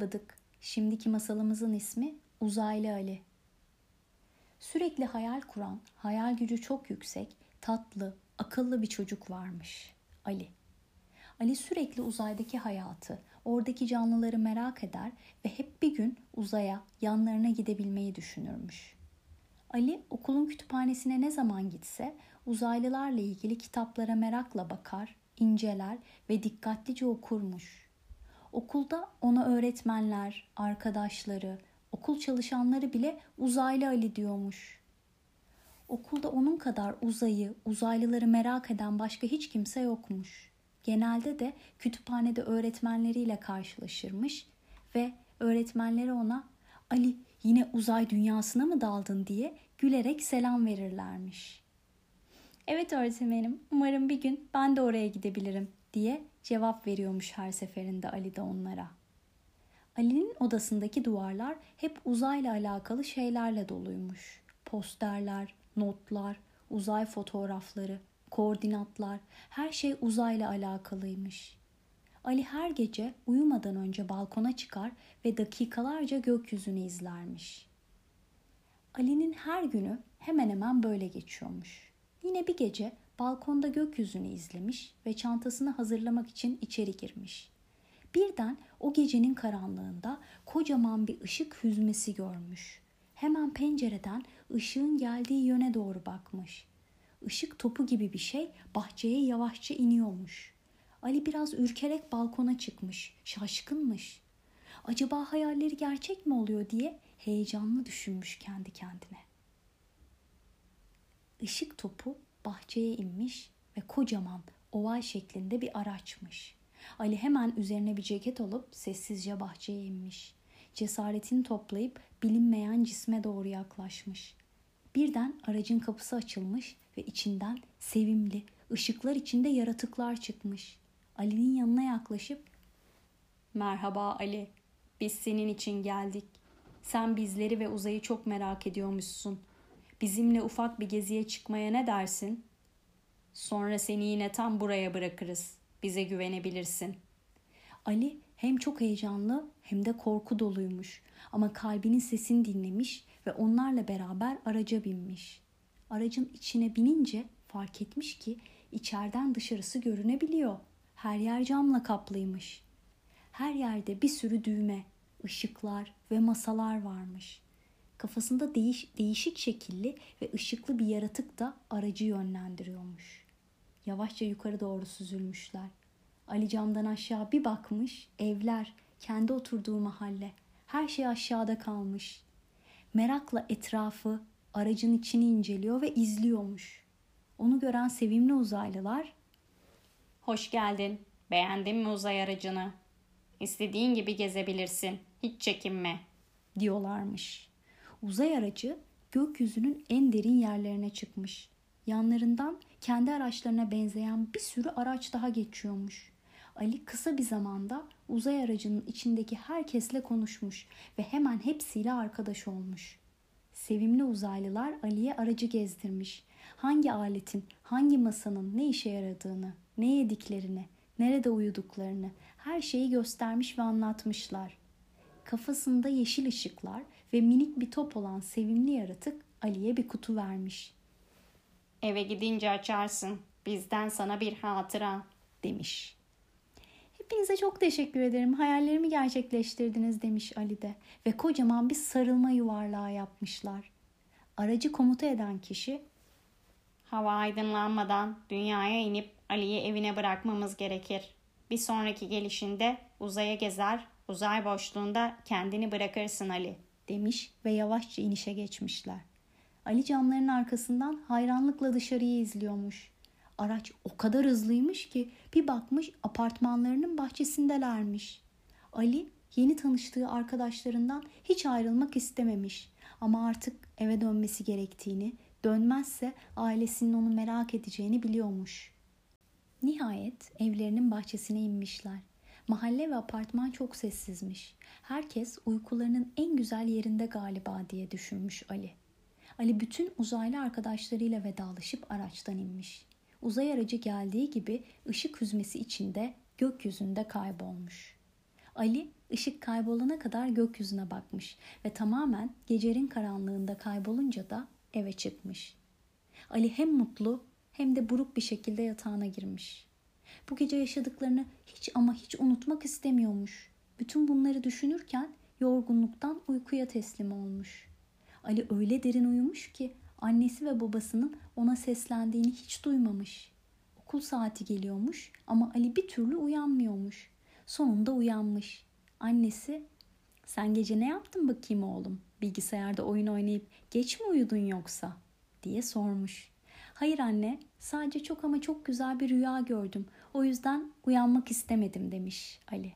Bıdık. Şimdiki masalımızın ismi Uzaylı Ali. Sürekli hayal kuran, hayal gücü çok yüksek, tatlı, akıllı bir çocuk varmış. Ali. Ali sürekli uzaydaki hayatı, oradaki canlıları merak eder ve hep bir gün uzaya, yanlarına gidebilmeyi düşünürmüş. Ali okulun kütüphanesine ne zaman gitse uzaylılarla ilgili kitaplara merakla bakar, inceler ve dikkatlice okurmuş. Okulda ona öğretmenler, arkadaşları, okul çalışanları bile uzaylı Ali diyormuş. Okulda onun kadar uzayı, uzaylıları merak eden başka hiç kimse yokmuş. Genelde de kütüphanede öğretmenleriyle karşılaşırmış ve öğretmenleri ona Ali yine uzay dünyasına mı daldın diye gülerek selam verirlermiş. Evet öğretmenim umarım bir gün ben de oraya gidebilirim diye cevap veriyormuş her seferinde Ali de onlara. Ali'nin odasındaki duvarlar hep uzayla alakalı şeylerle doluymuş. Posterler, notlar, uzay fotoğrafları, koordinatlar, her şey uzayla alakalıymış. Ali her gece uyumadan önce balkona çıkar ve dakikalarca gökyüzünü izlermiş. Ali'nin her günü hemen hemen böyle geçiyormuş. Yine bir gece balkonda gökyüzünü izlemiş ve çantasını hazırlamak için içeri girmiş. Birden o gecenin karanlığında kocaman bir ışık hüzmesi görmüş. Hemen pencereden ışığın geldiği yöne doğru bakmış. Işık topu gibi bir şey bahçeye yavaşça iniyormuş. Ali biraz ürkerek balkona çıkmış, şaşkınmış. Acaba hayalleri gerçek mi oluyor diye heyecanlı düşünmüş kendi kendine. Işık topu bahçeye inmiş ve kocaman oval şeklinde bir araçmış. Ali hemen üzerine bir ceket alıp sessizce bahçeye inmiş. Cesaretini toplayıp bilinmeyen cisme doğru yaklaşmış. Birden aracın kapısı açılmış ve içinden sevimli, ışıklar içinde yaratıklar çıkmış. Ali'nin yanına yaklaşıp "Merhaba Ali. Biz senin için geldik. Sen bizleri ve uzayı çok merak ediyormuşsun. Bizimle ufak bir geziye çıkmaya ne dersin? Sonra seni yine tam buraya bırakırız. Bize güvenebilirsin. Ali hem çok heyecanlı hem de korku doluymuş. Ama kalbinin sesini dinlemiş ve onlarla beraber araca binmiş. Aracın içine binince fark etmiş ki içeriden dışarısı görünebiliyor. Her yer camla kaplıymış. Her yerde bir sürü düğme, ışıklar ve masalar varmış. Kafasında değiş, değişik şekilli ve ışıklı bir yaratık da aracı yönlendiriyormuş. Yavaşça yukarı doğru süzülmüşler. Ali camdan aşağı bir bakmış, evler, kendi oturduğu mahalle, her şey aşağıda kalmış. Merakla etrafı, aracın içini inceliyor ve izliyormuş. Onu gören sevimli uzaylılar, "Hoş geldin. Beğendin mi uzay aracını? İstediğin gibi gezebilirsin. Hiç çekinme." diyorlarmış. Uzay aracı gökyüzünün en derin yerlerine çıkmış. Yanlarından kendi araçlarına benzeyen bir sürü araç daha geçiyormuş. Ali kısa bir zamanda uzay aracının içindeki herkesle konuşmuş ve hemen hepsiyle arkadaş olmuş. Sevimli uzaylılar Ali'ye aracı gezdirmiş. Hangi aletin, hangi masanın ne işe yaradığını, ne yediklerini, nerede uyuduklarını her şeyi göstermiş ve anlatmışlar. Kafasında yeşil ışıklar ve minik bir top olan sevimli yaratık Ali'ye bir kutu vermiş. Eve gidince açarsın. Bizden sana bir hatıra demiş. Hepinize çok teşekkür ederim. Hayallerimi gerçekleştirdiniz demiş Ali de ve kocaman bir sarılma yuvarlağı yapmışlar. Aracı komuta eden kişi Hava aydınlanmadan dünyaya inip Ali'yi evine bırakmamız gerekir. Bir sonraki gelişinde uzaya gezer, uzay boşluğunda kendini bırakırsın Ali demiş ve yavaşça inişe geçmişler. Ali camların arkasından hayranlıkla dışarıyı izliyormuş. Araç o kadar hızlıymış ki bir bakmış apartmanlarının bahçesindelermiş. Ali yeni tanıştığı arkadaşlarından hiç ayrılmak istememiş ama artık eve dönmesi gerektiğini, dönmezse ailesinin onu merak edeceğini biliyormuş. Nihayet evlerinin bahçesine inmişler. Mahalle ve apartman çok sessizmiş. Herkes uykularının en güzel yerinde galiba diye düşünmüş Ali. Ali bütün uzaylı arkadaşlarıyla vedalaşıp araçtan inmiş. Uzay aracı geldiği gibi ışık hüzmesi içinde gökyüzünde kaybolmuş. Ali ışık kaybolana kadar gökyüzüne bakmış ve tamamen gecenin karanlığında kaybolunca da eve çıkmış. Ali hem mutlu hem de buruk bir şekilde yatağına girmiş. Bu gece yaşadıklarını hiç ama hiç unutmak istemiyormuş. Bütün bunları düşünürken yorgunluktan uykuya teslim olmuş. Ali öyle derin uyumuş ki annesi ve babasının ona seslendiğini hiç duymamış. Okul saati geliyormuş ama Ali bir türlü uyanmıyormuş. Sonunda uyanmış. Annesi sen gece ne yaptın bakayım oğlum? Bilgisayarda oyun oynayıp geç mi uyudun yoksa? diye sormuş. Hayır anne, sadece çok ama çok güzel bir rüya gördüm. O yüzden uyanmak istemedim demiş Ali.